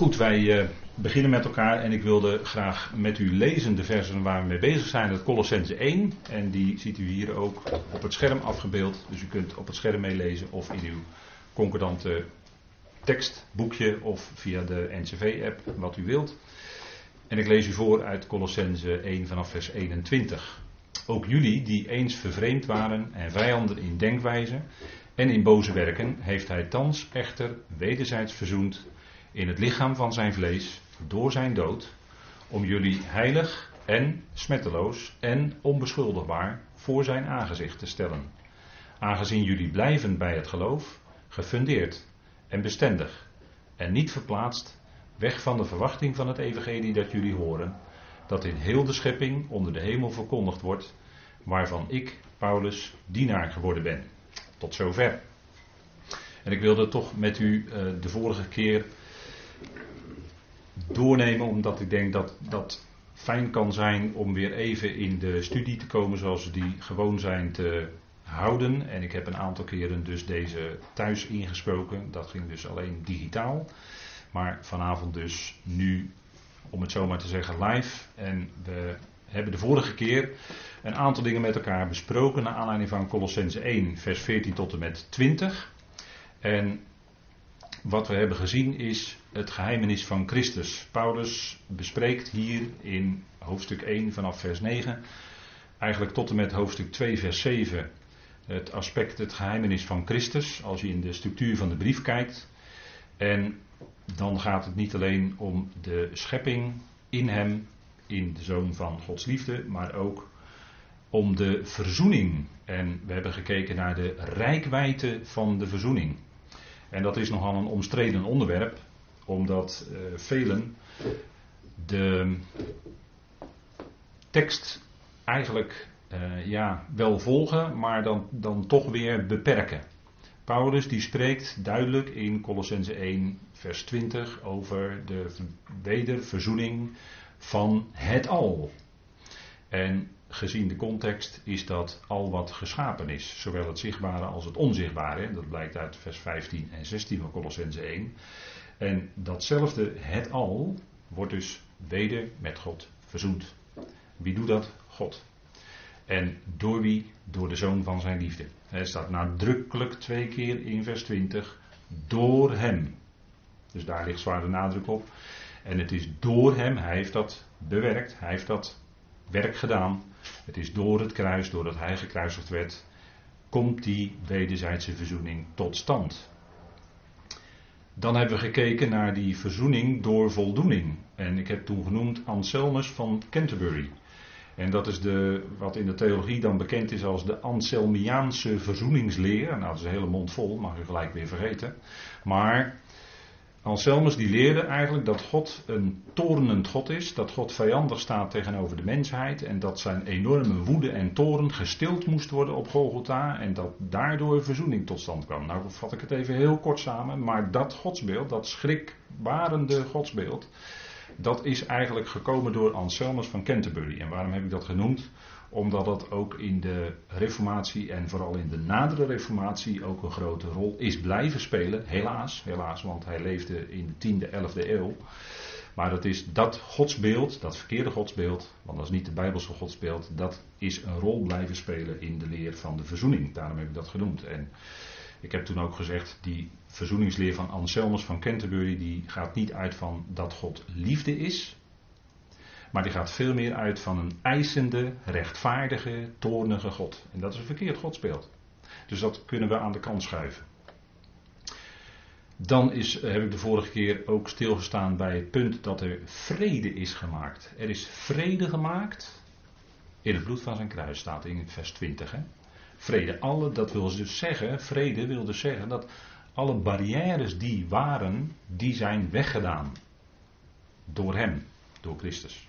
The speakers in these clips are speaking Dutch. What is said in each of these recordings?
Goed, wij uh, beginnen met elkaar en ik wilde graag met u lezen de versen waar we mee bezig zijn. Het Colossense 1 en die ziet u hier ook op het scherm afgebeeld. Dus u kunt op het scherm meelezen of in uw concordante tekstboekje of via de NCV-app, wat u wilt. En ik lees u voor uit Colossense 1 vanaf vers 21. Ook jullie die eens vervreemd waren en vijanden in denkwijze en in boze werken, heeft hij thans echter wederzijds verzoend in het lichaam van zijn vlees door zijn dood, om jullie heilig en smetteloos en onbeschuldigbaar voor zijn aangezicht te stellen. Aangezien jullie blijven bij het geloof, gefundeerd en bestendig en niet verplaatst, weg van de verwachting van het evangelie dat jullie horen, dat in heel de schepping onder de hemel verkondigd wordt, waarvan ik, Paulus, dienaar geworden ben. Tot zover. En ik wilde toch met u uh, de vorige keer doornemen, omdat ik denk dat dat fijn kan zijn om weer even in de studie te komen zoals die gewoon zijn te houden. En ik heb een aantal keren dus deze thuis ingesproken. Dat ging dus alleen digitaal. Maar vanavond dus nu, om het zo maar te zeggen, live. En we hebben de vorige keer een aantal dingen met elkaar besproken. Naar aanleiding van Colossense 1, vers 14 tot en met 20. En wat we hebben gezien is het geheimenis van Christus. Paulus bespreekt hier in hoofdstuk 1 vanaf vers 9, eigenlijk tot en met hoofdstuk 2 vers 7, het aspect, het geheimenis van Christus, als je in de structuur van de brief kijkt. En dan gaat het niet alleen om de schepping in hem, in de zoon van Gods liefde, maar ook om de verzoening. En we hebben gekeken naar de rijkwijde van de verzoening. En dat is nogal een omstreden onderwerp, omdat uh, velen de tekst eigenlijk uh, ja, wel volgen, maar dan, dan toch weer beperken. Paulus die spreekt duidelijk in Colossense 1, vers 20 over de wederverzoening van het al. En gezien de context is dat al wat geschapen is. Zowel het zichtbare als het onzichtbare. Dat blijkt uit vers 15 en 16 van Colossense 1. En datzelfde het al wordt dus weder met God verzoend. Wie doet dat? God. En door wie? Door de zoon van zijn liefde. Het staat nadrukkelijk twee keer in vers 20. Door hem. Dus daar ligt zwaar de nadruk op. En het is door hem, hij heeft dat bewerkt, hij heeft dat werk gedaan. Het is door het kruis, doordat hij gekruisigd werd, komt die wederzijdse verzoening tot stand. Dan hebben we gekeken naar die verzoening door voldoening. En ik heb toen genoemd Anselmus van Canterbury. En dat is de, wat in de theologie dan bekend is als de Anselmiaanse verzoeningsleer. Nou, dat is een hele mond vol, mag u gelijk weer vergeten. Maar Anselmus die leerde eigenlijk dat God een torenend God is, dat God vijandig staat tegenover de mensheid en dat zijn enorme woede en toren gestild moest worden op Golgotha en dat daardoor verzoening tot stand kwam. Nou vat ik het even heel kort samen, maar dat godsbeeld, dat schrikbarende godsbeeld, dat is eigenlijk gekomen door Anselmus van Canterbury. En waarom heb ik dat genoemd? Omdat dat ook in de reformatie en vooral in de nadere reformatie ook een grote rol is blijven spelen. Helaas, helaas, want hij leefde in de 10e, 11e eeuw. Maar dat is dat godsbeeld, dat verkeerde godsbeeld, want dat is niet de Bijbelse godsbeeld, dat is een rol blijven spelen in de leer van de verzoening. Daarom heb ik dat genoemd. En ik heb toen ook gezegd, die verzoeningsleer van Anselmus van Canterbury, die gaat niet uit van dat God liefde is, maar die gaat veel meer uit van een eisende, rechtvaardige, toornige God. En dat is een verkeerd godsbeeld. Dus dat kunnen we aan de kant schuiven. Dan is, heb ik de vorige keer ook stilgestaan bij het punt dat er vrede is gemaakt. Er is vrede gemaakt in het bloed van zijn kruis, staat in vers 20. Hè? Vrede, alle, dat wil dus zeggen, vrede wil dus zeggen dat alle barrières die waren, die zijn weggedaan. Door hem, door Christus.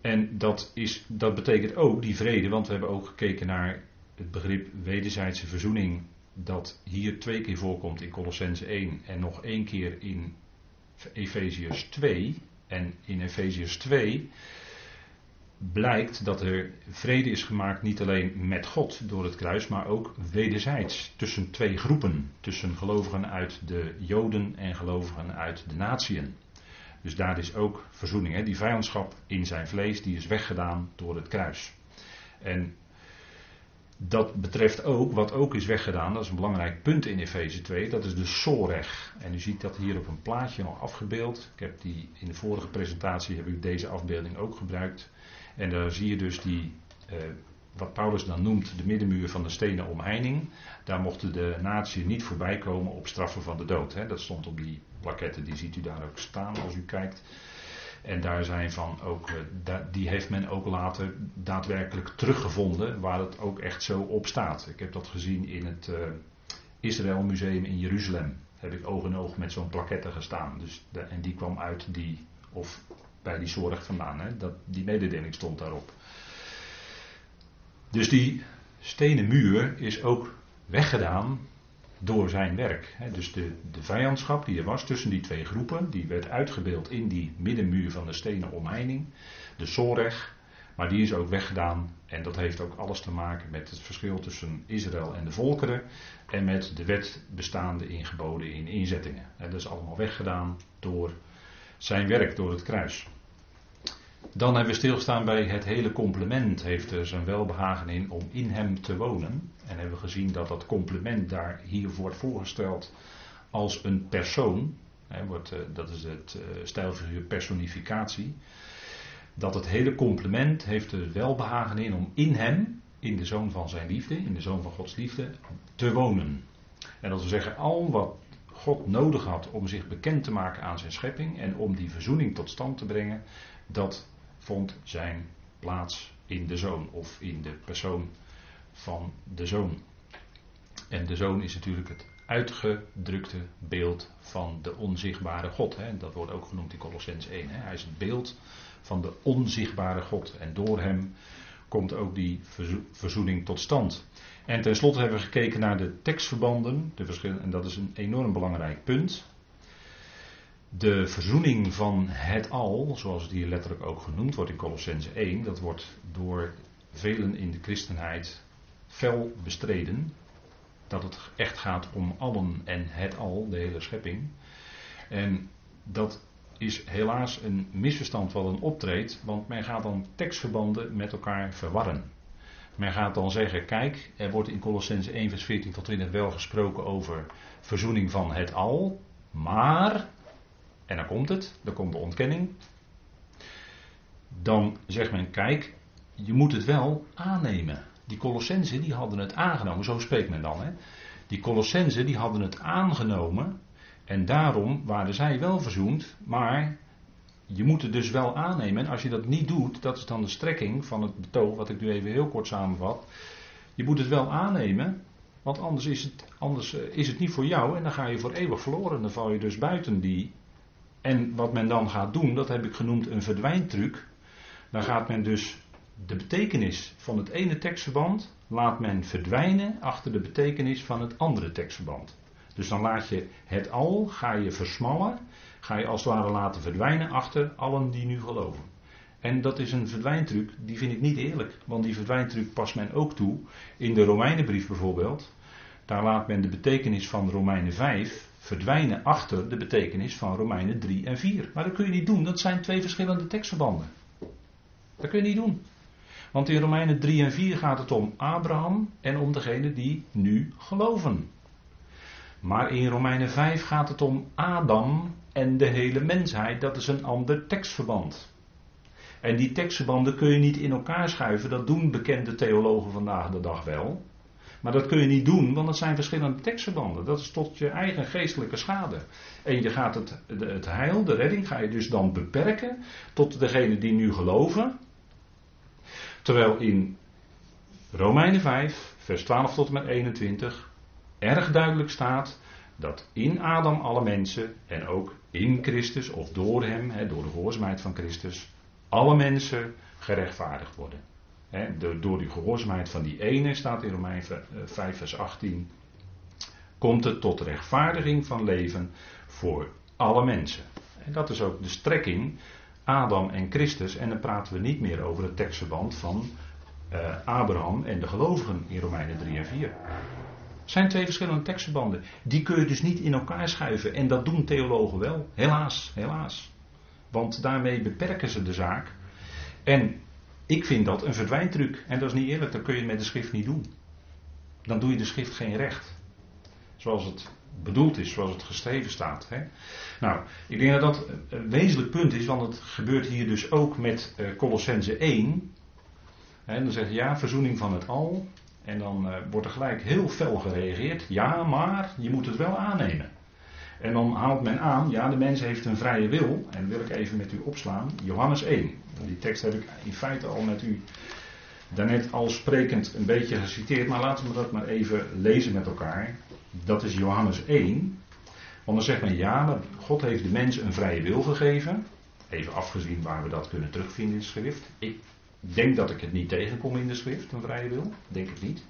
En dat, is, dat betekent ook die vrede, want we hebben ook gekeken naar het begrip wederzijdse verzoening, dat hier twee keer voorkomt in Colossense 1 en nog één keer in Efeziërs 2. En in Efeziërs 2 blijkt dat er vrede is gemaakt niet alleen met God door het kruis, maar ook wederzijds tussen twee groepen. Tussen gelovigen uit de Joden en gelovigen uit de natieën. Dus daar is ook verzoening. Hè? Die vijandschap in zijn vlees die is weggedaan door het kruis. En dat betreft ook, wat ook is weggedaan, dat is een belangrijk punt in Efeze 2, dat is de Soreg. En u ziet dat hier op een plaatje nog afgebeeld. Ik heb die, in de vorige presentatie heb ik deze afbeelding ook gebruikt. En daar zie je dus die, eh, wat Paulus dan noemt, de middenmuur van de stenen omheining. Daar mochten de natie niet voorbij komen op straffen van de dood. Hè. Dat stond op die die ziet u daar ook staan als u kijkt. En daar zijn van ook, eh, die heeft men ook later daadwerkelijk teruggevonden, waar het ook echt zo op staat. Ik heb dat gezien in het uh, Israël Museum in Jeruzalem. Heb ik oog in oog met zo'n plaquette gestaan. Dus en die kwam uit die, of bij die zorg vandaan. Hè? Dat, die mededeling stond daarop. Dus die stenen muur is ook weggedaan door zijn werk. Dus de, de vijandschap die er was tussen die twee groepen, die werd uitgebeeld in die middenmuur van de stenen omheining, de Soreg, maar die is ook weggedaan en dat heeft ook alles te maken met het verschil tussen Israël en de volkeren en met de wet bestaande in geboden in inzettingen. Dat is allemaal weggedaan door zijn werk, door het kruis. Dan hebben we stilgestaan bij het hele complement heeft er zijn welbehagen in om in hem te wonen. En hebben we gezien dat dat complement daar hier wordt voorgesteld als een persoon. Wordt, eh, dat is het uh, stijlfiguur personificatie. Dat het hele complement heeft er welbehagen in om in hem, in de zoon van zijn liefde, in de zoon van Gods liefde, te wonen. En dat wil zeggen, al wat God nodig had om zich bekend te maken aan zijn schepping en om die verzoening tot stand te brengen, dat vond zijn plaats in de zoon of in de persoon van de zoon. En de zoon is natuurlijk het uitgedrukte beeld van de onzichtbare God. Hè. Dat wordt ook genoemd in Colossens 1. Hè. Hij is het beeld van de onzichtbare God. En door hem komt ook die verzoening tot stand. En tenslotte hebben we gekeken naar de tekstverbanden. De en dat is een enorm belangrijk punt. De verzoening van het al, zoals het hier letterlijk ook genoemd wordt in Colossense 1, dat wordt door velen in de christenheid fel bestreden. Dat het echt gaat om allen en het al, de hele schepping. En dat is helaas een misverstand wat dan optreedt, want men gaat dan tekstverbanden met elkaar verwarren. Men gaat dan zeggen, kijk, er wordt in Colossense 1 vers 14 tot 20 wel gesproken over verzoening van het al, maar en dan komt het, dan komt de ontkenning. Dan zegt men, kijk, je moet het wel aannemen. Die Colossensen die hadden het aangenomen, zo spreekt men dan. Hè? Die Colossensen die hadden het aangenomen en daarom waren zij wel verzoend, maar je moet het dus wel aannemen. En als je dat niet doet, dat is dan de strekking van het betoog, wat ik nu even heel kort samenvat. Je moet het wel aannemen, want anders is het, anders eh, is het niet voor jou en dan ga je voor eeuwig verloren. Dan val je dus buiten die en wat men dan gaat doen, dat heb ik genoemd een verdwijntruc. Dan gaat men dus de betekenis van het ene tekstverband laat men verdwijnen achter de betekenis van het andere tekstverband. Dus dan laat je het al, ga je versmallen, ga je als het ware laten verdwijnen achter allen die nu geloven. En dat is een verdwijntruc, die vind ik niet eerlijk, want die verdwijntruc past men ook toe. In de Romeinenbrief bijvoorbeeld, daar laat men de betekenis van Romeinen 5 verdwijnen achter de betekenis van Romeinen 3 en 4. Maar dat kun je niet doen, dat zijn twee verschillende tekstverbanden. Dat kun je niet doen. Want in Romeinen 3 en 4 gaat het om Abraham en om degene die nu geloven. Maar in Romeinen 5 gaat het om Adam en de hele mensheid. Dat is een ander tekstverband. En die tekstverbanden kun je niet in elkaar schuiven. Dat doen bekende theologen vandaag de dag wel. Maar dat kun je niet doen, want het zijn verschillende tekstverbanden. Dat is tot je eigen geestelijke schade. En je gaat het, het heil, de redding, ga je dus dan beperken tot degene die nu geloven. Terwijl in Romeinen 5, vers 12 tot en met 21 erg duidelijk staat dat in Adam alle mensen en ook in Christus of door hem, door de gehoorzaamheid van Christus, alle mensen gerechtvaardigd worden door die gehoorzaamheid van die ene, staat in Romein 5 eh, vers 18, komt het tot rechtvaardiging van leven voor alle mensen. En dat is ook de strekking Adam en Christus. En dan praten we niet meer over het tekstverband van uh, Abraham en de gelovigen in Romeinen 3 en 4. Het zijn twee verschillende tekstverbanden. Die kun je dus niet in elkaar schuiven. En dat doen theologen wel. Helaas, helaas. Want daarmee beperken ze de zaak. En ik vind dat een verdwijntruc. En dat is niet eerlijk, dat kun je met de schrift niet doen. Dan doe je de schrift geen recht. Zoals het bedoeld is, zoals het geschreven staat. Hè? Nou, ik denk dat dat een wezenlijk punt is, want het gebeurt hier dus ook met uh, Colossense 1. En dan zeg je ja, verzoening van het al. En dan uh, wordt er gelijk heel fel gereageerd. Ja, maar je moet het wel aannemen. En dan haalt men aan, ja, de mens heeft een vrije wil. En wil ik even met u opslaan. Johannes 1. Die tekst heb ik in feite al met u daarnet al sprekend een beetje geciteerd. Maar laten we dat maar even lezen met elkaar. Dat is Johannes 1. Want dan zegt men, ja, God heeft de mens een vrije wil gegeven. Even afgezien waar we dat kunnen terugvinden in de schrift. Ik denk dat ik het niet tegenkom in de schrift, een vrije wil. Denk ik niet.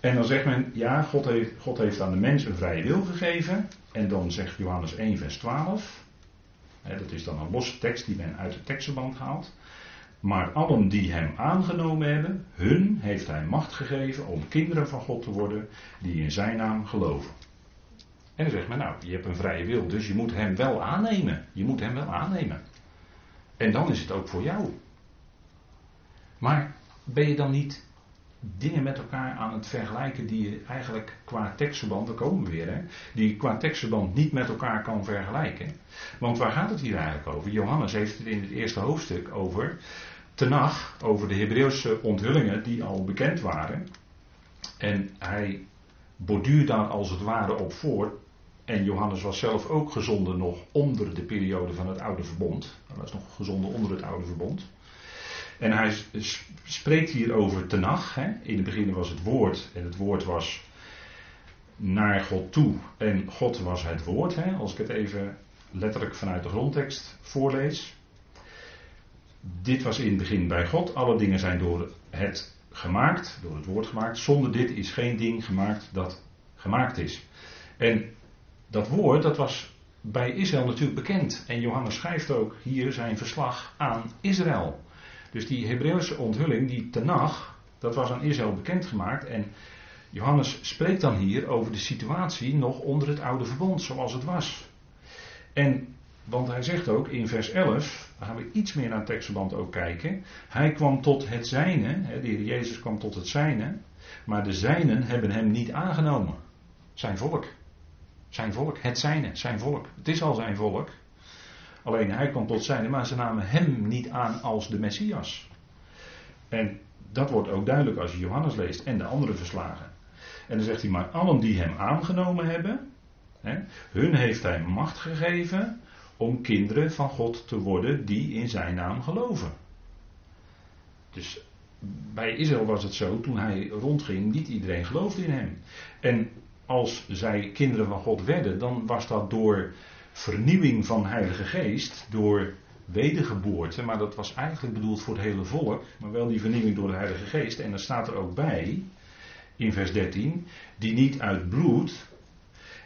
En dan zegt men, ja, God heeft, God heeft aan de mens een vrije wil gegeven. En dan zegt Johannes 1, vers 12. Dat is dan een losse tekst die men uit het tekstverband haalt. Maar allen die hem aangenomen hebben, hun heeft hij macht gegeven om kinderen van God te worden, die in zijn naam geloven. En dan zegt men, nou, je hebt een vrije wil, dus je moet hem wel aannemen. Je moet hem wel aannemen. En dan is het ook voor jou. Maar ben je dan niet dingen met elkaar aan het vergelijken die je eigenlijk qua tekstverband, daar komen we weer, hè, die je qua tekstverband niet met elkaar kan vergelijken. Want waar gaat het hier eigenlijk over? Johannes heeft het in het eerste hoofdstuk over Tenach, over de Hebreeuwse onthullingen die al bekend waren. En hij borduurt daar als het ware op voor. En Johannes was zelf ook gezonden nog onder de periode van het Oude Verbond. Hij was nog gezonden onder het Oude Verbond. En hij spreekt hier over Tenach. Hè. In het begin was het woord en het woord was naar God toe en God was het woord. Hè. Als ik het even letterlijk vanuit de grondtekst voorlees. Dit was in het begin bij God. Alle dingen zijn door het gemaakt, door het woord gemaakt. Zonder dit is geen ding gemaakt dat gemaakt is. En dat woord, dat was bij Israël natuurlijk bekend. En Johannes schrijft ook hier zijn verslag aan Israël. Dus die Hebreeuwse onthulling, die Tenach, dat was aan Israël bekendgemaakt. En Johannes spreekt dan hier over de situatie nog onder het oude verbond, zoals het was. En, want hij zegt ook in vers 11, dan gaan we iets meer naar het tekstverband ook kijken. Hij kwam tot het zijne, de heer Jezus kwam tot het zijne, maar de zijnen hebben hem niet aangenomen. Zijn volk. Zijn volk, het zijne, zijn volk. Het is al zijn volk. Alleen hij kwam tot zijn, maar ze namen hem niet aan als de Messias. En dat wordt ook duidelijk als je Johannes leest en de andere verslagen. En dan zegt hij, maar allen die hem aangenomen hebben, hè, hun heeft hij macht gegeven om kinderen van God te worden die in zijn naam geloven. Dus bij Israël was het zo, toen hij rondging, niet iedereen geloofde in hem. En als zij kinderen van God werden, dan was dat door vernieuwing van Heilige Geest door wedergeboorte, maar dat was eigenlijk bedoeld voor het hele volk, maar wel die vernieuwing door de Heilige Geest. En dan staat er ook bij, in vers 13, die niet uit bloed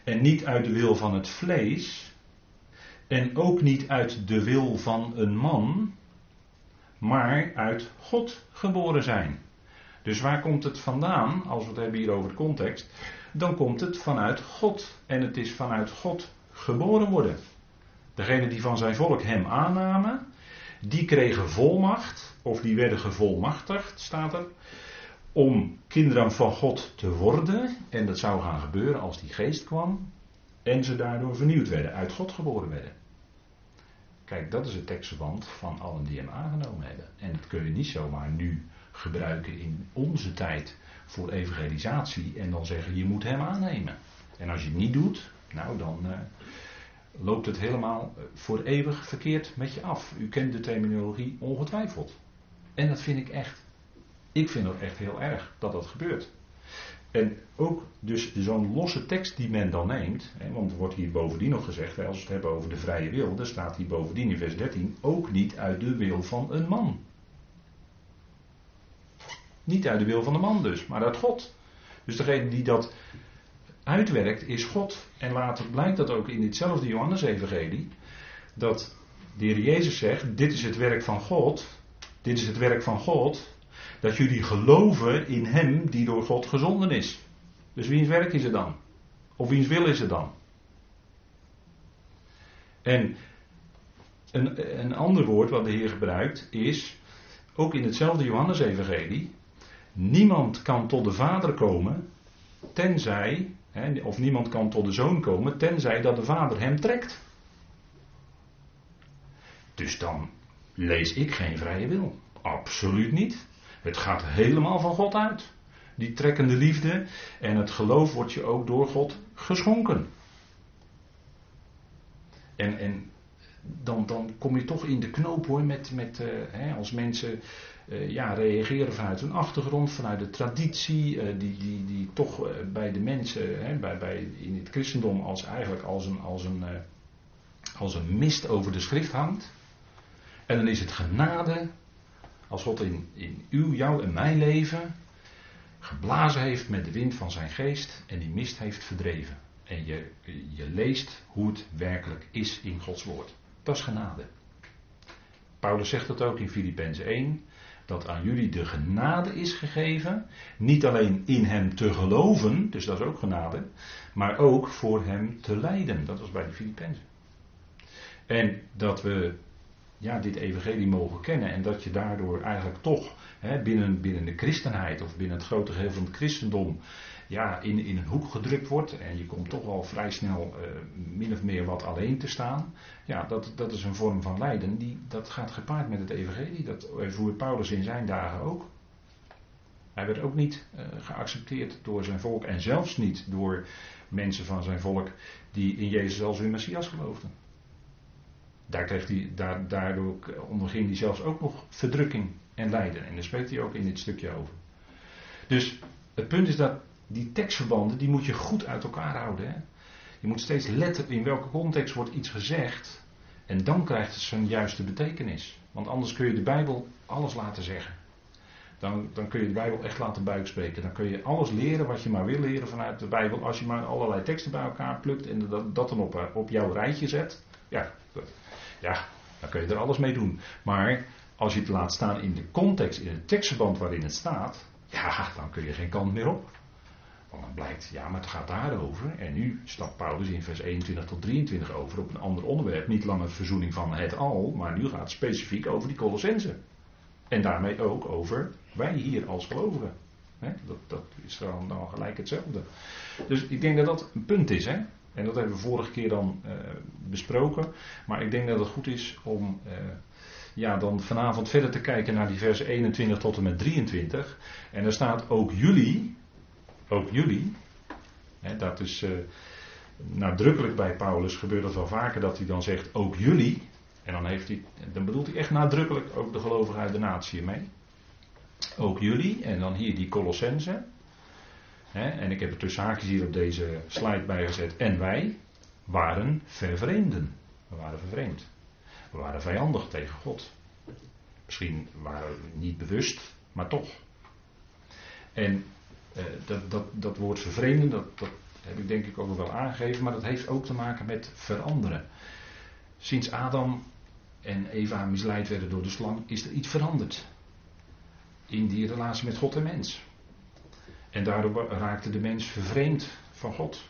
en niet uit de wil van het vlees en ook niet uit de wil van een man, maar uit God geboren zijn. Dus waar komt het vandaan, als we het hebben hier over de context? Dan komt het vanuit God. En het is vanuit God geboren worden. Degenen die van zijn volk hem aannamen, die kregen volmacht, of die werden gevolmachtigd, staat er, om kinderen van God te worden. En dat zou gaan gebeuren als die geest kwam. En ze daardoor vernieuwd werden, uit God geboren werden. Kijk, dat is het tekstverband van allen die hem aangenomen hebben. En dat kun je niet zomaar nu gebruiken in onze tijd voor evangelisatie en dan zeggen je moet hem aannemen. En als je het niet doet, nou dan uh, loopt het helemaal eh, voor eeuwig verkeerd met je af. U kent de terminologie ongetwijfeld. En dat vind ik echt. Ik vind het echt heel erg dat dat gebeurt. En ook dus zo'n losse tekst die men dan neemt, hè, want er wordt hier bovendien nog gezegd, als we het hebben over de vrije wil, dan staat hier bovendien in vers 13, ook niet uit de wil van een man. Niet uit de wil van de man dus, maar uit God. Dus degene die dat uitwerkt is God. En later blijkt dat ook in ditzelfde Johannes-evangelie. Dat De Heer Jezus zegt, dit is het werk van God. Dit is het werk van God. Dat jullie geloven in Hem die door God gezonden is. Dus wiens werk is het dan? Of wiens wil is het dan? En een, een ander woord wat de Heer gebruikt is, ook in hetzelfde Johannesevangelie, niemand kan tot de Vader komen, tenzij, of niemand kan tot de Zoon komen, tenzij dat de Vader hem trekt. Dus dan lees ik geen vrije wil. Absoluut niet. Het gaat helemaal van God uit. Die trekkende liefde en het geloof wordt je ook door God geschonken. En, en dan, dan kom je toch in de knoop hoor, met, met, uh, hè, als mensen ja, reageren vanuit hun achtergrond, vanuit de traditie, uh, die, die, die toch bij de mensen, hè, bij, bij, in het christendom, als eigenlijk als een, als, een, als een mist over de schrift hangt. En dan is het genade, als God in, in uw, jou en mijn leven geblazen heeft met de wind van zijn geest en die mist heeft verdreven. En je, je leest hoe het werkelijk is in Gods woord. Dat is genade. Paulus zegt dat ook in Filippenzen 1. Dat aan jullie de genade is gegeven. Niet alleen in hem te geloven, dus dat is ook genade. Maar ook voor hem te lijden. Dat was bij de Filippenzen. En dat we ja, dit evangelie mogen kennen. En dat je daardoor eigenlijk toch hè, binnen, binnen de christenheid of binnen het grote geheel van het christendom ja, in, in een hoek gedrukt wordt en je komt toch wel vrij snel uh, min of meer wat alleen te staan. Ja, dat, dat is een vorm van lijden. Die, dat gaat gepaard met het evangelie. Dat voert Paulus in zijn dagen ook. Hij werd ook niet uh, geaccepteerd door zijn volk en zelfs niet door mensen van zijn volk die in Jezus als hun Messias geloofden. Daar kreeg hij, daar, daardoor onderging hij zelfs ook nog verdrukking en lijden. En daar spreekt hij ook in dit stukje over. Dus het punt is dat die tekstverbanden, die moet je goed uit elkaar houden. Hè? Je moet steeds letten in welke context wordt iets gezegd. En dan krijgt het zijn juiste betekenis. Want anders kun je de Bijbel alles laten zeggen. Dan, dan kun je de Bijbel echt laten buikspreken. Dan kun je alles leren wat je maar wil leren vanuit de Bijbel. Als je maar allerlei teksten bij elkaar plukt en dat, dan op, eh, op jouw rijtje zet. Ja, ja, dan kun je er alles mee doen. Maar als je het laat staan in de context, in het tekstverband waarin het staat. Ja, dan kun je geen kant meer op. Want dan blijkt, ja, maar het gaat daarover. En nu stapt Paulus in vers 21 tot 23 over op een ander onderwerp. Niet langer verzoening van het al, maar nu gaat het specifiek over die Colossense. En daarmee ook over wij hier als gelovigen. dat, dat, is dan, gelijk hetzelfde. Dus ik denk dat dat een punt is. Hè? En dat hebben we vorige keer dan uh, besproken. Maar ik denk dat het goed is om uh, ja, dan vanavond verder te kijken naar die versen 21 tot en met 23. En er staat ook jullie, ook jullie. Dat is uh, nadrukkelijk bij Paulus, gebeurt dat wel vaker dat hij dan zegt ook jullie. En dan, heeft hij, dan bedoelt hij echt nadrukkelijk ook de gelovigen uit de natie mee. Ook jullie, en dan hier die Colossense. en ik heb er tussen haakjes hier op deze slide bij gezet. En wij waren vervreemden. We waren vervreemd. We waren vijandig tegen God. Misschien waren we niet bewust, maar toch. En dat, dat, dat woord vervreemden, dat, heb ik denk ik ook wel aangegeven, maar dat heeft ook te maken met veranderen. Sinds Adam en Eva misleid werden door de slang, is er iets veranderd. In die relatie met God en mens. En daardoor raakte de mens vervreemd van God.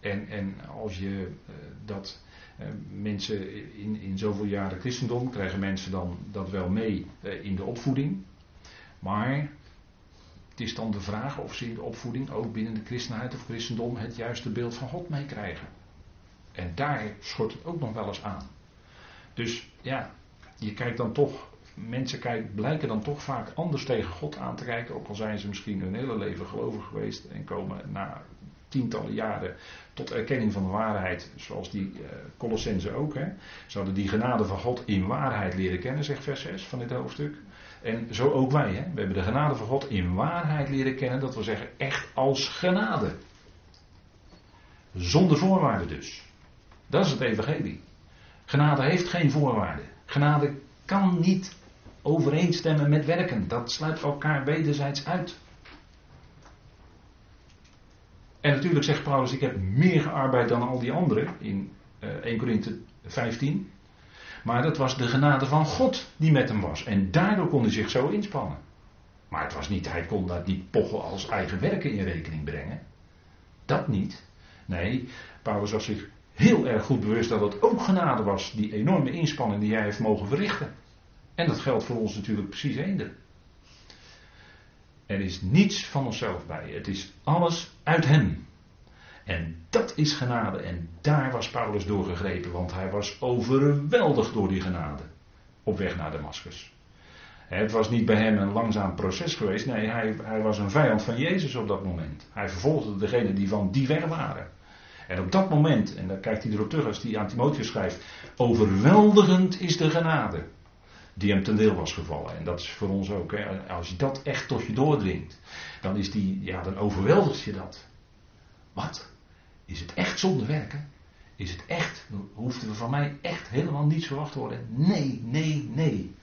En, en als je uh, dat uh, mensen in, in zoveel jaren christendom krijgen mensen dan dat wel mee in de opvoeding. Maar het is dan de vraag of ze in de opvoeding ook binnen de christenheid of christendom het juiste beeld van God meekrijgen. En daar schort het ook nog wel eens aan. Dus ja, je kijkt dan toch, mensen kijken, blijken dan toch vaak anders tegen God aan te kijken, ook al zijn ze misschien hun hele leven gelovig geweest en komen na tientallen jaren tot erkenning van de waarheid, zoals die uh, ook. Hè. Die genade van God in waarheid leren kennen, zegt vers 6 van dit hoofdstuk. En zo ook wij. Hè? We hebben de genade van God in waarheid leren kennen. Dat wil zeggen echt als genade. Zonder voorwaarden dus. Dat is het evangelie. Genade heeft geen voorwaarden. Genade kan niet overeenstemmen met werken. Dat sluit elkaar wederzijds uit. En natuurlijk zegt Paulus, ik heb meer gearbeid dan al die anderen in uh, 1 Korinthe 15. Maar dat was de genade van God die met hem was. En daardoor kon hij zich zo inspannen. Maar het was niet, hij kon dat niet pochen als eigen werken in rekening brengen. Dat niet. Nee, Paulus was zich heel erg goed bewust dat het ook genade was, die enorme inspanning die hij heeft mogen verrichten. En dat geldt voor ons natuurlijk precies eender. Er is niets van onszelf bij. Het is alles uit hem. En dat is genade. En daar was Paulus doorgegrepen, want hij was overweldigd door die genade. Op weg naar Damascus. Het was niet bij hem een langzaam proces geweest. Nee, hij, hij was een vijand van Jezus op dat moment. Hij vervolgde degenen die van die weg waren. En op dat moment, en daar kijkt hij erop terug als hij aan Timotheus schrijft, overweldigend is de genade die hem ten deel was gevallen. En dat is voor ons ook. Hè. Als je dat echt tot je doordringt, dan, is die, ja, dan overweldigt je dat. Wat? Is het echt zonder werken? Is het echt, hoefden we van mij echt helemaal niets verwacht te worden? Nee, nee, nee.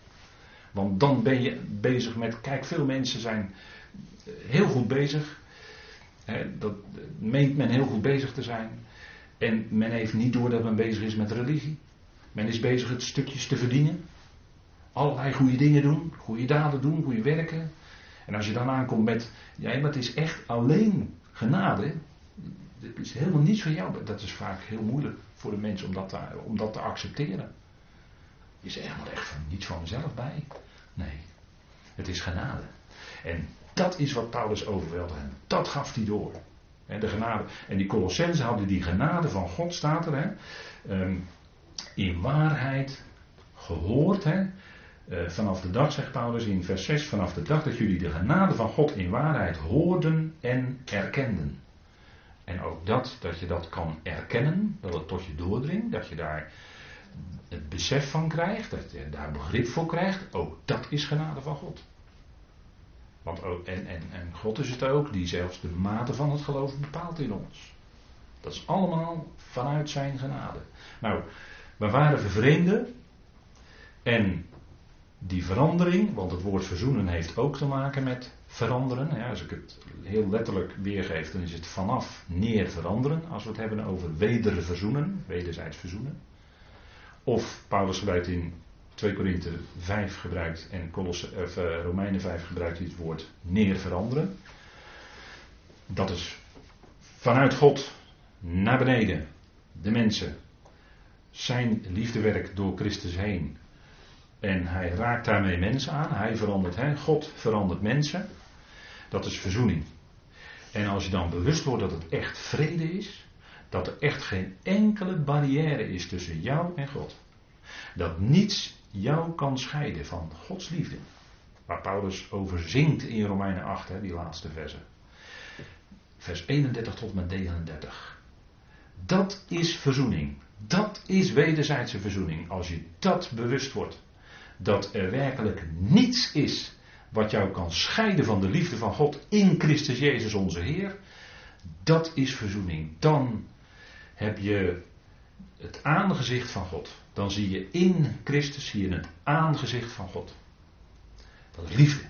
Want dan ben je bezig met, kijk, veel mensen zijn heel goed bezig. Hè, dat meent men heel goed bezig te zijn. En men heeft niet door dat men bezig is met religie. Men is bezig het stukjes te verdienen. Allerlei goede dingen doen, goede daden doen, goede werken. En als je dan aankomt met, ja, maar het is echt alleen genade. Het is helemaal niets van jou. Dat is vaak heel moeilijk voor de mensen om dat te, om dat te accepteren. Je zegt helemaal echt van, niets van mezelf bij. Nee, het is genade. En dat is wat Paulus overwelde. En dat gaf hij door. En, de genade. en die Colossensen hadden die genade van God, staat er. Hè, ehm, in waarheid gehoord. Hè, eh, vanaf de dag, zegt Paulus in vers 6, vanaf de dag dat jullie de genade van God in waarheid hoorden en erkenden. En ook dat, dat je dat kan erkennen, dat het tot je doordringt, dat je daar het besef van krijgt, dat je daar begrip voor krijgt, ook dat is genade van God. Want ook, en, en, en God is het ook die zelfs de mate van het geloof bepaalt in ons. Dat is allemaal vanuit zijn genade. Nou, we waren vervreemden en die verandering, want het woord verzoenen heeft ook te maken met veranderen. Ja, als ik het heel letterlijk weergeef, dan is het vanaf neer veranderen. Als we het hebben over wederverzoenen, wederzijds verzoenen. Of Paulus gebruikt in 2 Korinthe 5 gebruikt en Colosse, of, uh, Romeinen 5 gebruikt hij het woord neer veranderen. Dat is vanuit God naar beneden, de mensen, zijn liefdewerk door Christus heen en hij raakt daarmee mensen aan. Hij verandert hen. God verandert mensen. Dat is verzoening. En als je dan bewust wordt dat het echt vrede is. Dat er echt geen enkele barrière is tussen jou en God. Dat niets jou kan scheiden van Gods liefde. Waar Paulus over zingt in Romeinen 8, hè, die laatste verse. Vers 31 tot met 39. Dat is verzoening. Dat is wederzijdse verzoening. Als je dat bewust wordt dat er werkelijk niets is wat jou kan scheiden van de liefde van God in Christus Jezus onze Heer, dat is verzoening. Dan heb je het aangezicht van God. Dan zie je in Christus hier het aangezicht van God. Dat is liefde.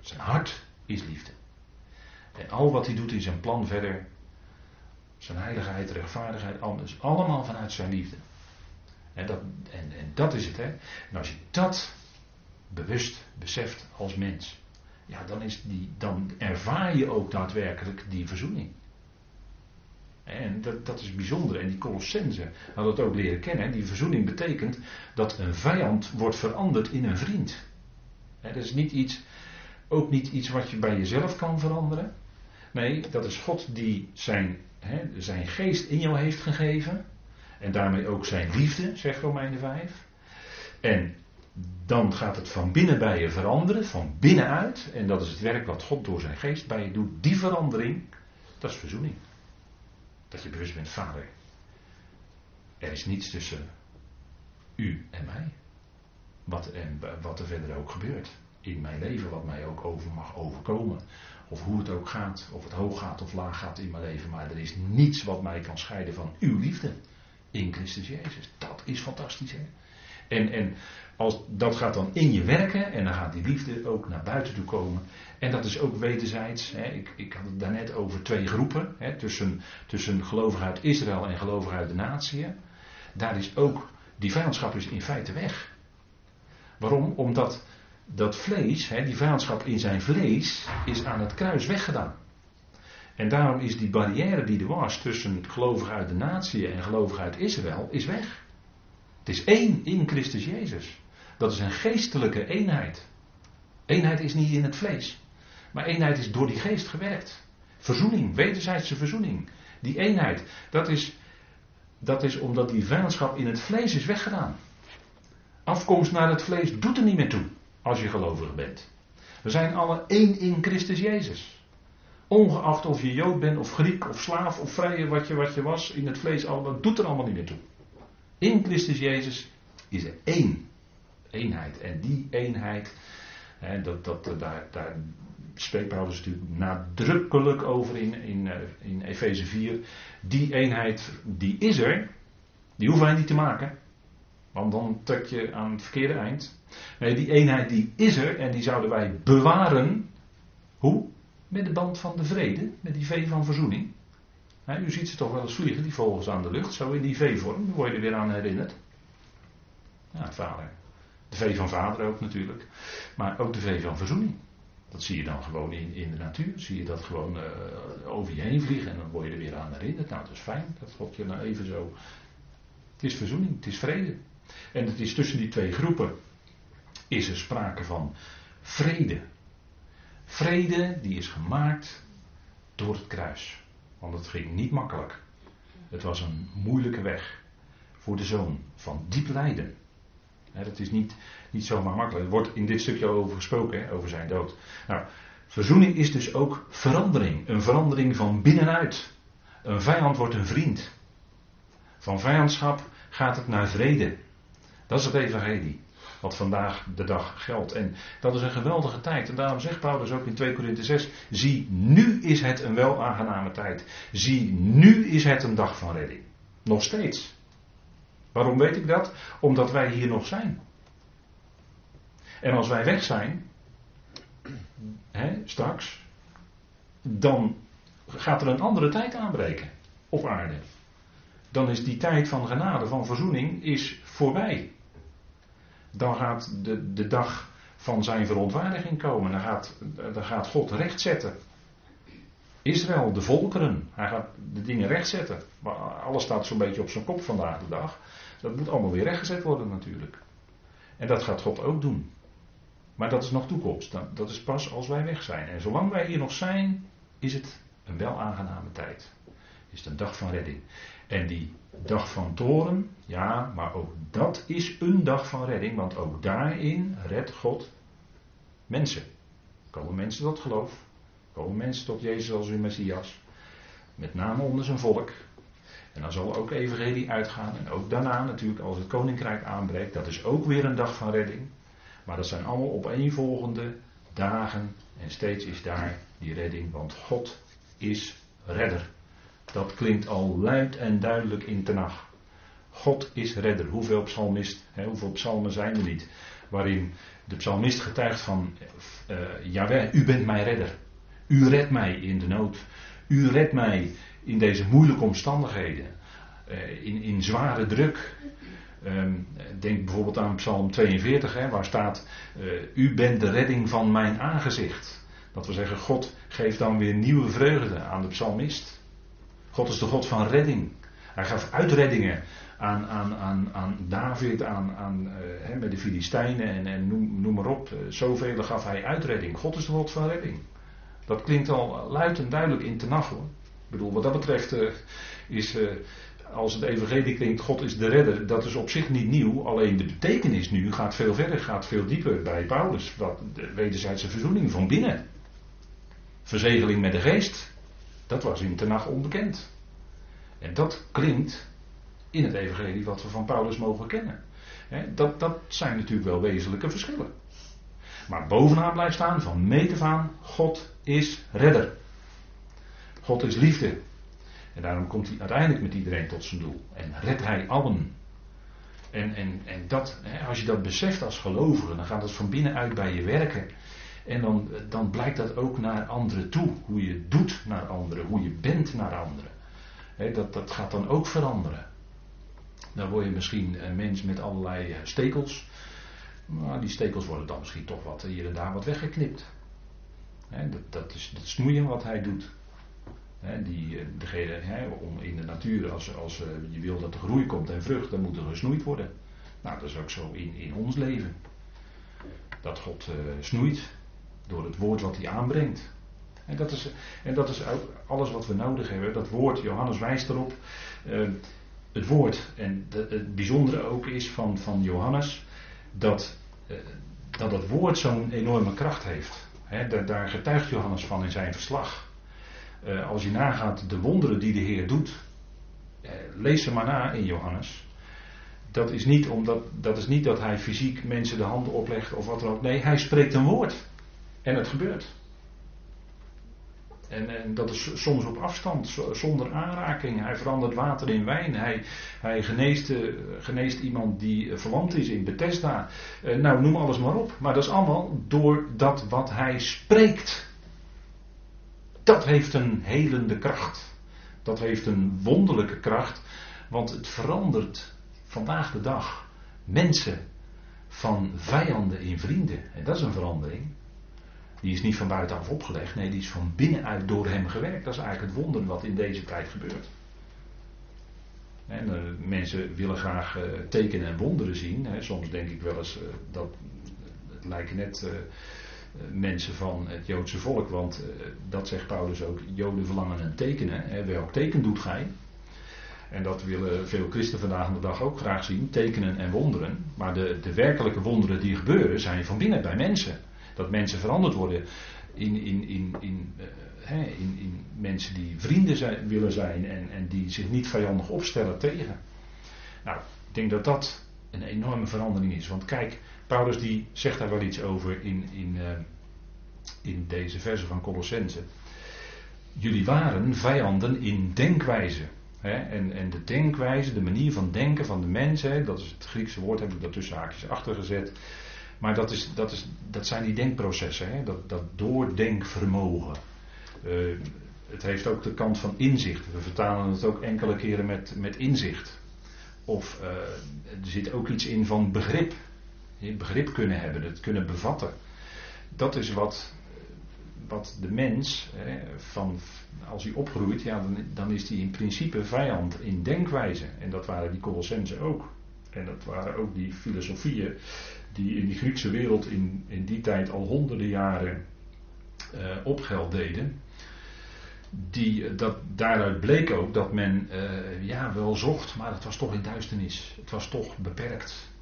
Zijn hart is liefde. En al wat hij doet in zijn plan verder, zijn heiligheid, rechtvaardigheid, alles, allemaal vanuit zijn liefde. En dat, en, en dat is het. Hè. En als je dat bewust beseft als mens, ja, dan, is die, dan ervaar je ook daadwerkelijk die verzoening. En dat, dat is bijzonder. En die Colossense hadden het ook leren kennen. Die verzoening betekent dat een vijand wordt veranderd in een vriend. dat is niet iets, ook niet iets wat je bij jezelf kan veranderen. Nee, dat is God die zijn, zijn geest in jou heeft gegeven. En daarmee ook zijn liefde, zegt Romeinen 5. En dan gaat het van binnen bij je veranderen, van binnenuit. En dat is het werk wat God door zijn geest bij je doet. Die verandering, dat is verzoening. Dat je bewust bent, vader. Er is niets tussen u en mij. Wat, wat er verder ook gebeurt in mijn leven, wat mij ook over mag overkomen. Of hoe het ook gaat, of het hoog gaat of laag gaat in mijn leven. Maar er is niets wat mij kan scheiden van uw liefde in Christus Jezus. Dat is fantastisch. Hè? En, en als, dat gaat dan in je werken en dan gaat die liefde ook naar buiten toe komen. En dat is ook wederzijds. Hè? Ik, ik had het daarnet over twee groepen. Hè? Tussen, tussen gelovigen uit Israël en gelovigen uit de natie. Daar is ook Die vijandschap is in feite weg. Waarom? Omdat dat vlees, hè, die vijandschap in zijn vlees, is aan het kruis weggedaan. En daarom is die barrière die er was tussen gelovigen uit de natie en gelovigen uit Israël, is weg. Het is één in Christus Jezus. Dat is een geestelijke eenheid. Eenheid is niet in het vlees. Maar eenheid is door die geest gewerkt. Verzoening, wederzijdse verzoening. Die eenheid, dat is, dat is omdat die vijandschap in het vlees is weggedaan. Afkomst naar het vlees doet er niet meer toe als je gelovig bent. We zijn alle één in Christus Jezus. Ongeacht of je Jood bent of Griek of slaaf of vrije wat je, wat je was in het vlees, dat doet er allemaal niet meer toe. In Christus Jezus is er één eenheid. En die eenheid, hè, dat, dat, daar, daar spreekt Paulus natuurlijk nadrukkelijk over in, in, eh, in Efeze 4. Die eenheid, die is er. Die hoeven wij niet te maken. Want dan trek je aan het verkeerde eind. Nee, die eenheid die is er en die zouden wij bewaren. Hoe? Met de band van de vrede, met die V van verzoening. U ziet ze toch wel eens vliegen, die vogels aan de lucht, zo in die V-vorm, daar word je er weer aan herinnerd. Ja, vader. De V van vader ook natuurlijk. Maar ook de V van verzoening. Dat zie je dan gewoon in, in de natuur. Zie je dat gewoon uh, over je heen vliegen en dan word je er weer aan herinnerd. Nou, dat is fijn. Dat God je nou even zo. Het is verzoening, het is vrede. En het is tussen die twee groepen. Is er sprake van vrede. Vrede die is gemaakt door het kruis. Want het ging niet makkelijk. Het was een moeilijke weg voor de zoon van diep lijden. dat is niet, niet zomaar makkelijk. Er wordt in dit stukje over gesproken, over zijn dood. Nou, verzoening is dus ook verandering. Een verandering van binnenuit. Een vijand wordt een vriend. Van vijandschap gaat het naar vrede. Dat is het evangelie. Wat vandaag de dag geldt. En dat is een geweldige tijd. En daarom zegt Paulus ook in 2 Korinthe 6. Zie, nu is het een wel aangename tijd. Zie, nu is het een dag van redding. Nog steeds. Waarom weet ik dat? Omdat wij hier nog zijn. En als wij weg zijn, hè, straks, dan gaat er een andere tijd aanbreken op aarde. Dan is die tijd van genade, van verzoening, is voorbij. Dan gaat de, de dag van zijn verontwaardiging komen. Dan gaat, dan gaat God rechtzetten. Israël, de volkeren. Hij gaat de dingen rechtzetten. Maar alles staat zo'n beetje op zijn kop vandaag de dag. Dat moet allemaal weer rechtgezet worden natuurlijk. En dat gaat God ook doen. Maar dat is nog toekomst. Dat is pas als wij weg zijn. En zolang wij hier nog zijn, is het een wel aangename tijd. Is het een dag van redding. En die dag van toren, ja, maar ook dat is een dag van redding, want ook daarin redt God mensen. Komen mensen tot geloof, komen mensen tot Jezus als hun Messias, met name onder zijn volk. En dan zal ook evangelie uitgaan en ook daarna natuurlijk als het koninkrijk aanbreekt, dat is ook weer een dag van redding. Maar dat zijn allemaal opeenvolgende dagen en steeds is daar die redding, want God is redder. Dat klinkt al luid en duidelijk in Tenach. God is redder. Hoeveel psalmist, hè, hoeveel psalmen zijn er niet? Waarin de psalmist getuigt van, uh, u bent mijn redder. U redt mij in de nood. U redt mij in deze moeilijke omstandigheden. Uh, in, in zware druk. Um, denk bijvoorbeeld aan Psalm 42, hè, waar staat: uh, U bent de redding van mijn aangezicht. Dat we zeggen, God geeft dan weer nieuwe vreugde aan de psalmist. God is de God van redding. Hij gaf uitreddingen aan, aan, aan, aan David, aan, aan, uh, met de Filistijnen en, en noem, noem, maar op. Uh, zoveel gaf hij uitredding. God is de God van redding. Dat klinkt al luid en duidelijk in Tenach hoor. Ik bedoel, wat dat betreft uh, is, als het evangelie klinkt, God is de redder, dat is op zich niet nieuw. Alleen de betekenis nu gaat veel verder, gaat veel dieper bij Paulus. Wederzijdse verzoening van binnen. Verzegeling met de geest. Dat was in Tenach onbekend. En dat klinkt in het evangelie wat we van Paulus mogen kennen. dat, dat zijn natuurlijk wel wezenlijke verschillen. Maar bovenaan blijft staan van meet aan, God is redder. God is liefde. En daarom komt hij uiteindelijk met iedereen tot zijn doel. En redt hij allen. En, en, en dat, als je dat beseft als gelovige, dan gaat het van binnenuit bij je werken. En dan, dan blijkt dat ook naar anderen toe. Hoe je doet naar anderen, hoe je bent naar anderen. dat, dat gaat dan ook veranderen. Dan word je misschien een mens met allerlei eh, stekels. Maar die stekels worden dan misschien toch wat hier en daar wat weggeknipt. dat, dat, is het snoeien wat hij doet. die, eh, degene, om in de natuur, als, als eh, je wil dat er groei komt en vrucht, dan moet er gesnoeid worden. Nou, dat is ook zo in, in ons leven. Dat God snoeit door het woord wat hij aanbrengt. En dat, is, en dat is alles wat we nodig hebben. Dat woord, Johannes wijst erop. Uh, het woord, en het bijzondere ook is van, van Johannes, dat, uh, dat het woord zo'n enorme kracht heeft. daar, daar, getuigt Johannes van in zijn verslag. Uh, als je nagaat de wonderen die de Heer doet, lees ze maar na in Johannes. Dat is, niet omdat, dat is niet dat hij fysiek mensen de handen oplegt of wat dan ook. Nee, hij spreekt een woord. En het gebeurt. En, en, dat is soms op afstand, zonder aanraking. Hij verandert water in wijn. Hij, hij geneest, uh, geneest, iemand die uh, verlamd is in Bethesda. Uh, nou, noem alles maar op. Maar dat is allemaal door dat wat hij spreekt. Dat heeft een helende kracht. Dat heeft een wonderlijke kracht. Want het verandert vandaag de dag mensen van vijanden in vrienden. En dat is een verandering. Die is niet van buitenaf opgelegd, nee, die is van binnenuit door hem gewerkt. Dat is eigenlijk het wonder wat in deze tijd gebeurt. En, uh, mensen willen graag uh, tekenen en wonderen zien. Hè. Soms denk ik wel eens uh, dat het lijken net mensen van het Joodse volk, want dat zegt Paulus ook: Joden verlangen een tekenen. Hè. Welk teken doet gij? En dat willen veel christen vandaag de dag ook graag zien: tekenen en wonderen. Maar de, de werkelijke wonderen die gebeuren zijn van binnen bij mensen. Dat mensen veranderd worden in, in, in, in, uh, in, in mensen die vrienden zijn, willen zijn en, en die zich niet vijandig opstellen tegen. Nou, ik denk dat dat een enorme verandering is. Want kijk, Paulus die zegt daar wel iets over in, in, uh, in deze verse van Colossense. Jullie waren vijanden in denkwijze. En, en de denkwijze, de manier van denken van de mensen, dat is het Griekse woord, heb ik daar tussen haakjes achter gezet. Maar dat, is, dat, is, dat zijn die denkprocessen, hè? Dat, dat doordenkvermogen. Uh, het heeft ook de kant van inzicht. We vertalen het ook enkele keren met, met inzicht. Of uh, er zit ook iets in van begrip. Begrip kunnen hebben, het kunnen bevatten. Dat is wat, wat de mens, hè, van, als hij opgroeit, ja, dan, dan is hij in principe vijand in denkwijze. En dat waren die Colossensen ook. En dat waren ook die filosofieën die in die Griekse wereld in, in die tijd al honderden jaren uh, opgeld deden. Die, eh, dat, daaruit bleek ook dat men uh, ja, wel zocht, maar het was toch in duisternis. Het was toch beperkt.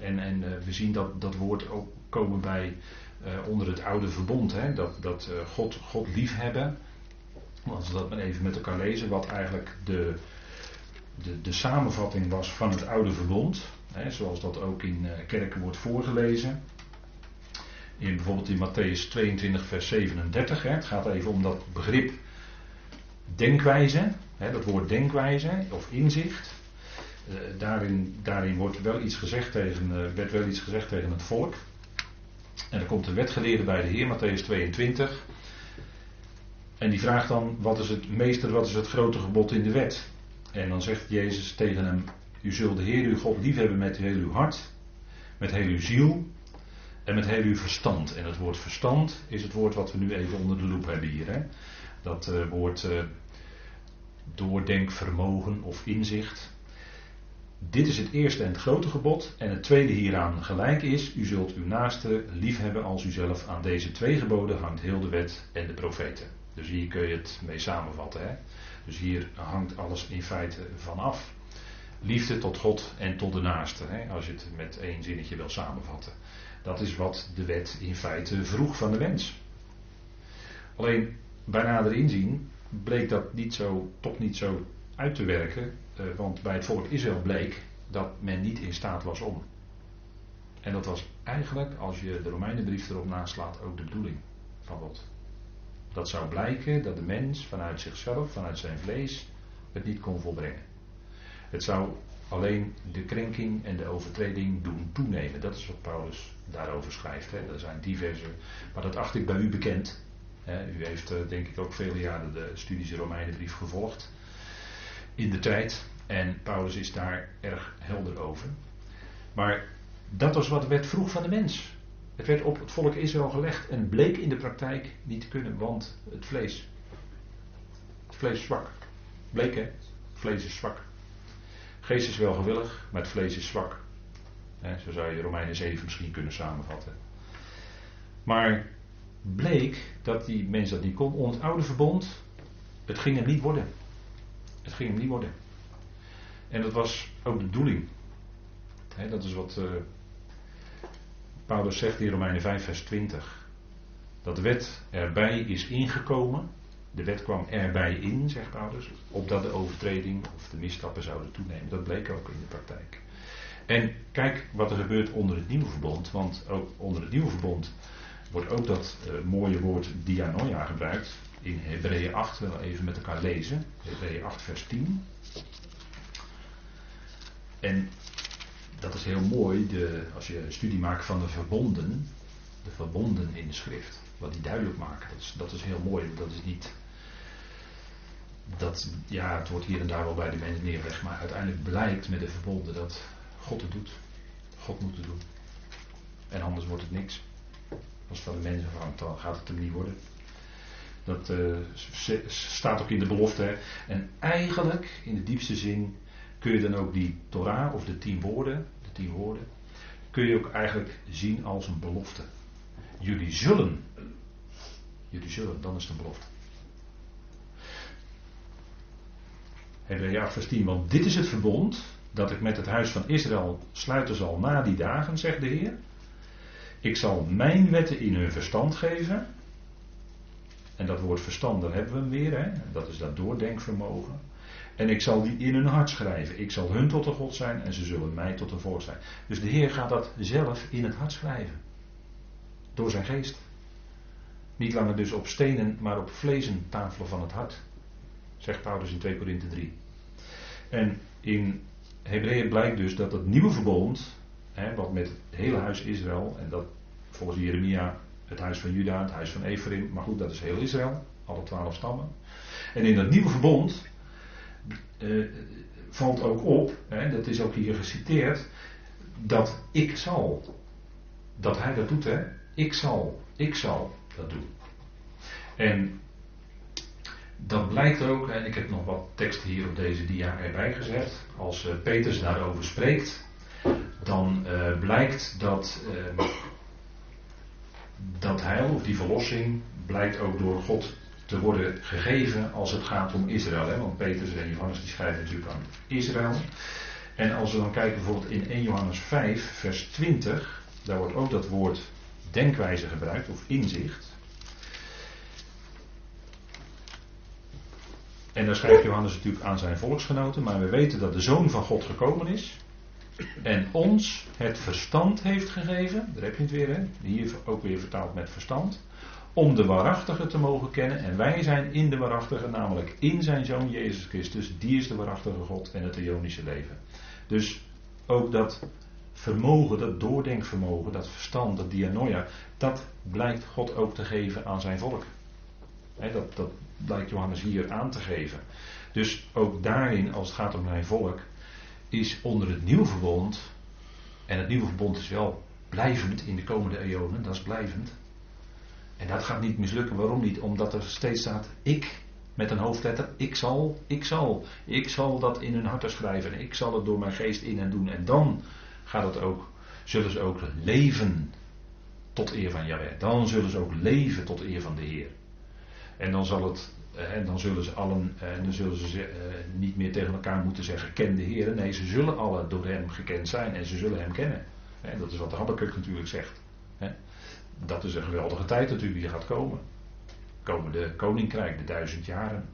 En, en we zien dat, dat woord ook komen bij onder het oude verbond. Hè? Dat, dat God, God liefhebben. Als we dat maar even met elkaar lezen, wat eigenlijk de, de, de samenvatting was van het oude verbond. Hè, zoals dat ook in uh, kerken wordt voorgelezen. In, bijvoorbeeld in Matthäus 22, vers 37. Hè, het gaat even om dat begrip denkwijze. Hè, dat woord denkwijze of inzicht. Uh, daarin, daarin wordt wel iets gezegd tegen, uh, werd wel iets gezegd tegen het volk. En dan komt de wetgeleerde bij de Heer, Matthäus 22. En die vraagt dan: wat is het meester, wat is het grote gebod in de wet? En dan zegt Jezus tegen hem: U zult de Heer uw God liefhebben met heel uw hart, met heel uw ziel en met heel uw verstand. En het woord verstand is het woord wat we nu even onder de loep hebben hier. Hè? Dat uh, woord uh, doordenkvermogen of inzicht. Dit is het eerste en het grote gebod. En het tweede hieraan gelijk is: U zult uw naaste liefhebben als uzelf. Aan deze twee geboden hangt heel de wet en de profeten. Dus hier kun je het mee samenvatten. Hè? Dus hier hangt alles in feite vanaf. Liefde tot God en tot de naaste, hè, als je het met één zinnetje wil samenvatten. Dat is wat de wet in feite vroeg van de mens. Alleen bij nader inzien bleek dat niet zo, toch niet zo uit te werken, eh, want bij het volk Israël bleek dat men niet in staat was om. En dat was eigenlijk, als je de Romeinenbrief erop naslaat, ook de bedoeling van God. Dat zou blijken dat de mens vanuit zichzelf, vanuit zijn vlees, het niet kon volbrengen. Het zou alleen de krenking en de overtreding doen toenemen. Dat is wat Paulus daarover schrijft. Hè. Er zijn diverse, maar dat acht ik bij u bekend. U heeft eh, denk ik ook vele jaren de studies Romeinenbrief gevolgd. In de tijd. En Paulus is daar erg helder over. Maar dat was wat wet vroeg van de mens. Het werd op het volk Israël gelegd en bleek in de praktijk niet te kunnen, want het vlees. Het vlees is zwak. Bleek hè? Het vlees is zwak. Geest is wel gewillig, maar het vlees is zwak. zo zou je Romeinen 7 misschien kunnen samenvatten. Maar bleek dat die mens dat niet kon. Onder het oude verbond, het ging hem niet worden. Het ging hem niet worden. En dat was ook de bedoeling. dat is wat uh, Paulus zegt in Romeinen 5, vers 20. Dat wet erbij is ingekomen. De wet kwam erbij in, zegt Paulus. Opdat de overtreding of de misstappen zouden toenemen. Dat bleek ook in de praktijk. En kijk wat er gebeurt onder het nieuwe verbond. Want ook onder het nieuwe verbond wordt ook dat uh, mooie woord dianoia gebruikt. In Hebreeën 8, wel even met elkaar lezen. Hebreeën 8, vers 10. En dat is heel mooi, de, als je een studie maakt van de verbonden, de verbonden in de schrift, wat die duidelijk maken, dat is, dat is heel mooi. Dat is niet, dat, ja, het wordt hier en daar wel bij de mensen neergelegd, maar uiteindelijk blijkt met de verbonden dat God het doet. God moet het doen. En anders wordt het niks. Als van de mensen afhangt, dan gaat het hem niet worden. Dat uh, staat ook in de belofte. En eigenlijk, in de diepste zin, kun je dan ook die Torah of de tien woorden, de tien woorden, kun je ook eigenlijk zien als een belofte. Jullie zullen, jullie zullen, dan is het een belofte. Hebreeën 8 vers 10, want dit is het verbond dat ik met het huis van Israël sluiten zal na die dagen, zegt de Heer. Ik zal mijn wetten in hun verstand geven. En dat woord verstand, dan hebben we hem weer, hè? dat is dat doordenkvermogen. En ik zal die in hun hart schrijven. Ik zal hun tot een God zijn en ze zullen mij tot een volk zijn. Dus de Heer gaat dat zelf in het hart schrijven. Door zijn geest. Niet langer dus op stenen, maar op vlezen tafelen van het hart. Zegt Paulus in 2 Korinthe 3. En in Hebreeën blijkt dus dat het nieuwe verbond, hè, wat met het hele huis Israël, en dat volgens Jeremia het huis van Juda, het huis van Ephraim, maar goed, dat is heel Israël, alle twaalf stammen. En in dat nieuwe verbond uh, valt ook op, hè, dat is ook hier geciteerd, dat ik zal. Dat hij dat doet, hè? Ik zal, ik zal dat doen. En dat blijkt ook, en ik heb nog wat teksten hier op deze dia erbij gezet. Als uh, Peters daarover spreekt, dan uh, blijkt dat uh, dat heil of die verlossing blijkt ook door God te worden gegeven als het gaat om Israël. Hè? Want Petrus en Johannes die schrijven natuurlijk aan Israël. En als we dan kijken bijvoorbeeld in 1 Johannes 5, vers 20, daar wordt ook dat woord denkwijze gebruikt of inzicht. En daar schrijft Johannes natuurlijk aan zijn volksgenoten, maar we weten dat de Zoon van God gekomen is en ons het verstand heeft gegeven. Daar heb je het weer, hè? hier ook weer vertaald met verstand om de waarachtige te mogen kennen. En wij zijn in de waarachtige, namelijk in zijn zoon Jezus Christus. Die is de waarachtige God en het Ionische leven. Dus ook dat vermogen, dat doordenkvermogen, dat verstand, dat dianoia, dat blijkt God ook te geven aan zijn volk. dat, dat blijkt Johannes hier aan te geven. Dus ook daarin, als het gaat om zijn volk, is onder het nieuwe verbond, en het nieuwe verbond is wel blijvend in de komende eonen, dat is blijvend. En dat gaat niet mislukken. Waarom niet? Omdat er steeds staat ik met een hoofdletter. Ik zal, ik zal. Ik zal dat in hun harten schrijven. Ik zal het door mijn geest in en doen. En dan gaat het ook, zullen ze ook leven tot eer van Jahweh. Dan zullen ze ook leven tot eer van de Heer. En dan zal het, eh, en dan zullen ze allen, en eh, dan zullen ze eh, niet meer tegen elkaar moeten zeggen, ken de Heer. Nee, ze zullen alle door hem gekend zijn en ze zullen hem kennen. Dat is wat de Habakkuk natuurlijk zegt dat is een geweldige tijd natuurlijk die gaat komen. Komende koninkrijk, de duizend jaren.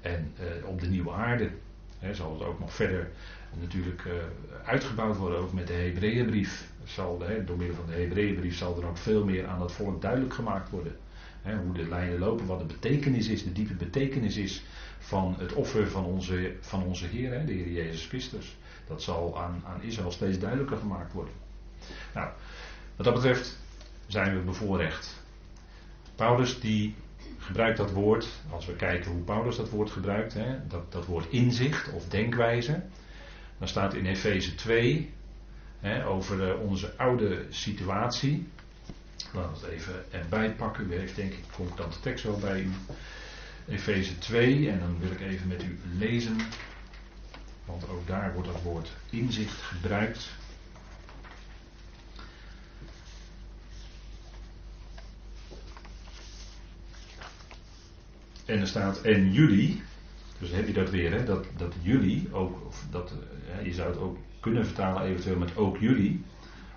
En op de nieuwe aarde zal het ook nog verder natuurlijk uitgebouwd worden, ook met de Hebreeënbrief. Zal, door middel van de Hebreeënbrief zal er ook veel meer aan het volk duidelijk gemaakt worden. Hè, hoe de lijnen lopen, wat de betekenis is, de diepe betekenis is van het offer van onze, van onze Heer, hè, de Heer Jezus Christus. Dat zal aan, aan Israël steeds duidelijker gemaakt worden. Nou, wat dat betreft zijn we bevoorrecht. Paulus die gebruikt dat woord, als we kijken hoe Paulus dat woord gebruikt, hè, dat, dat woord inzicht of denkwijze. Dan staat in Efeze 2 hè, over eh, onze oude situatie. Laten we het even erbij pakken. U heeft denk ik concordante tekst wel bij u. Efeze 2 en dan wil ik even met u lezen. Want ook daar wordt dat woord inzicht gebruikt. En er staat en jullie, dus heb je dat weer, hè, dat, dat jullie ook, of dat, hè, je zou het ook kunnen vertalen eventueel met ook jullie,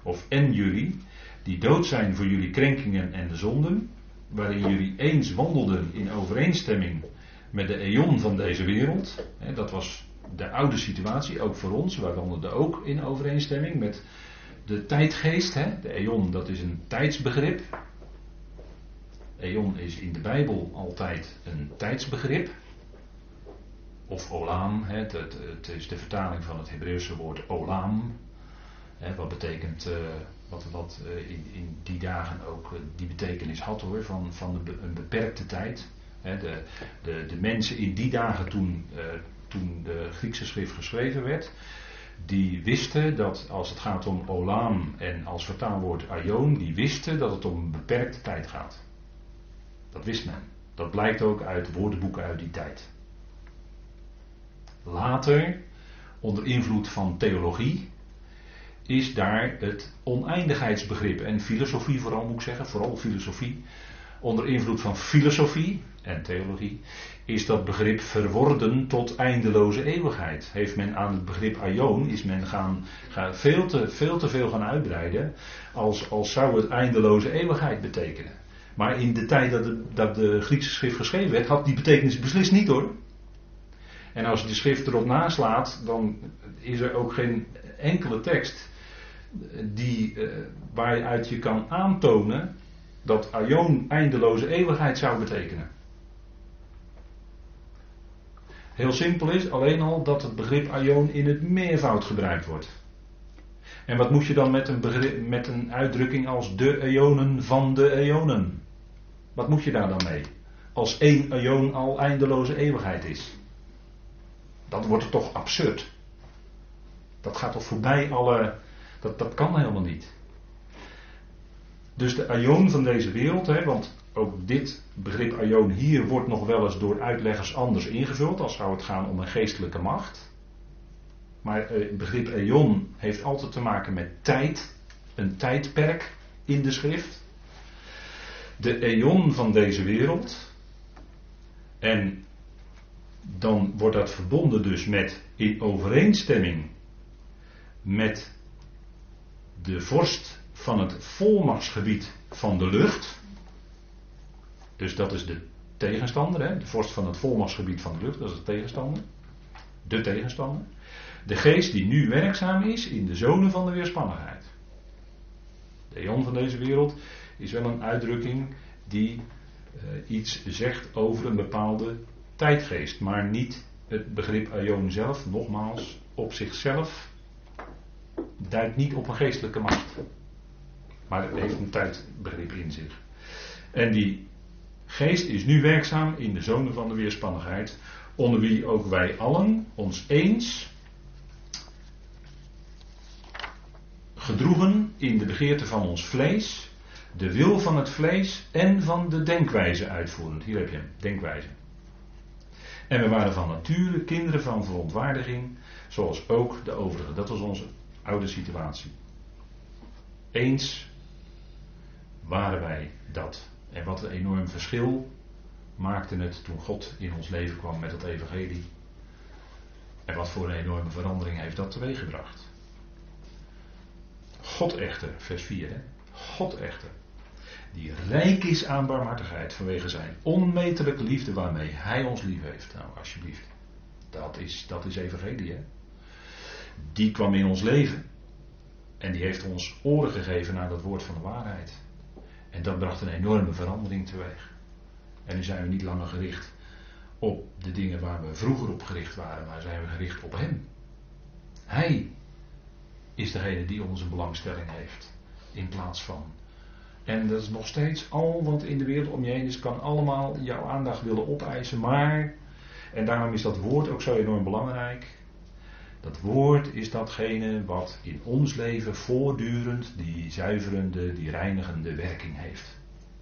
of en jullie, die dood zijn voor jullie krenkingen en de zonden, waarin jullie eens wandelden in overeenstemming met de eon van deze wereld. Hè, dat was de oude situatie, ook voor ons. Wij wandelden ook in overeenstemming met de tijdgeest. Hè. De eon, dat is een tijdsbegrip. Eon is in de Bijbel altijd een tijdsbegrip. Of olam, het, het, is de vertaling van het Hebreeuwse woord olam. Hè, wat betekent, uh, wat, wat uh, in, in, die dagen ook uh, die betekenis had hoor, van, van een, een beperkte tijd. Hè, de, de, de, mensen in die dagen toen, toen de Griekse schrift geschreven werd, die wisten dat als het gaat om olam en als vertaalwoord aion, die wisten dat het om een beperkte tijd gaat. Dat wist men. Dat blijkt ook uit woordenboeken uit die tijd. Later, onder invloed van theologie, is daar het oneindigheidsbegrip en filosofie vooral moet ik zeggen, vooral filosofie, onder invloed van filosofie en theologie, is dat begrip verworden tot eindeloze eeuwigheid. Heeft men aan het begrip aion, is men gaan, gaan veel, te, veel te veel gaan uitbreiden, als, als zou het eindeloze eeuwigheid betekenen. Maar in de tijd dat de, dat de Griekse schrift geschreven werd, had die betekenis beslist niet hoor. En als je de schrift erop naslaat, dan is er ook geen enkele tekst die, uh, waaruit je kan aantonen dat aion eindeloze eeuwigheid zou betekenen. Heel simpel is alleen al dat het begrip aion in het meervoud gebruikt wordt. En wat moet je dan met een, met een uitdrukking als de eonen van de eonen? Wat moet je daar dan mee? Als één aion al eindeloze eeuwigheid is. Dat wordt toch absurd. Dat gaat toch voorbij alle. Dat, dat kan helemaal niet. Dus de aion van deze wereld, hè, want ook dit begrip aion hier wordt nog wel eens door uitleggers anders ingevuld, als zou het gaan om een geestelijke macht. Maar eh, het begrip aion heeft altijd te maken met tijd, een tijdperk in de schrift de eon van deze wereld. En dan wordt dat verbonden dus met in overeenstemming met de vorst van het volmachtsgebied van de lucht. Dus dat is de tegenstander, hè? de vorst van het volmachtsgebied van de lucht, dat is de tegenstander. De tegenstander. De geest die nu werkzaam is in de zone van de weerspannigheid. De eon van deze wereld is wel een uitdrukking die uh, iets zegt over een bepaalde tijdgeest, maar niet het begrip aion zelf, nogmaals, op zichzelf duidt niet op een geestelijke macht. Maar het heeft een tijdbegrip in zich. En die geest is nu werkzaam in de zone van de weerspannigheid, onder wie ook wij allen ons eens gedroegen in de begeerte van ons vlees, de wil van het vlees en van de denkwijze uitvoerend. Hier heb je hem, denkwijze. En we waren van nature kinderen van verontwaardiging, zoals ook de overigen. Dat was onze oude situatie. Eens waren wij dat. En wat een enorm verschil maakte het toen God in ons leven kwam met het evangelie. En wat voor een enorme verandering heeft dat teweeggebracht. God echter, vers 4. Hè? God echter die rijk is aan barmhartigheid vanwege zijn onmetelijke liefde waarmee hij ons lief heeft. Nou, alsjeblieft. Dat is, dat is evangelie, hè? Die kwam in ons leven. En die heeft ons oren gegeven naar dat woord van de waarheid. En dat bracht een enorme verandering teweeg. En nu zijn we niet langer gericht op de dingen waar we vroeger op gericht waren, maar zijn we gericht op Hem. Hij is degene die onze belangstelling heeft. In plaats van En dat is nog steeds al wat in de wereld om je heen is, kan allemaal jouw aandacht willen opeisen. Maar, en daarom is dat woord ook zo enorm belangrijk. Dat woord is datgene wat in ons leven voortdurend die zuiverende, die reinigende werking heeft.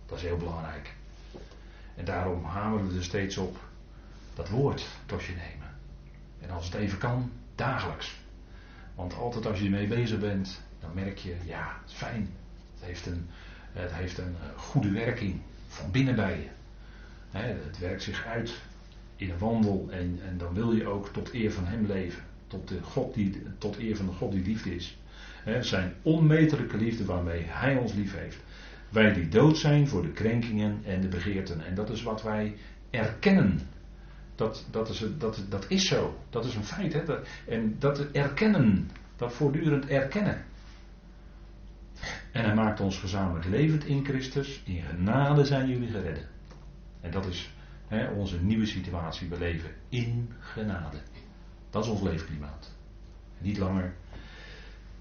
Dat is heel belangrijk. En daarom hameren we er steeds op dat woord tot je nemen. En als het even kan, dagelijks. Want altijd als je ermee bezig bent, dan merk je, ja, het is fijn. Het heeft een, het heeft een eh, goede werking van binnen bij je. Het werkt zich uit in een wandel en, en dan wil je ook tot eer van Hem leven. Tot, de God die, tot eer van de God die liefde is. Zijn onmetelijke liefde waarmee Hij ons lief heeft. Wij die dood zijn voor de krenkingen en de begeerten. En dat is wat wij erkennen. Dat, dat, is, dat, dat is zo. Dat is een feit. Hè? en dat erkennen. Dat voortdurend erkennen. En hij maakt ons gezamenlijk levend in Christus. In genade zijn jullie geredden. En dat is onze nieuwe situatie. We leven in genade. Dat is ons leefklimaat. Niet langer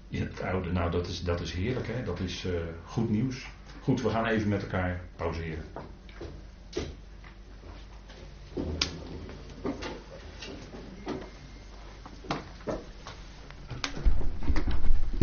in het oude. Nou, dat is, dat is heerlijk, hè? dat is eh, goed nieuws. Goed, we gaan even met elkaar pauzeren.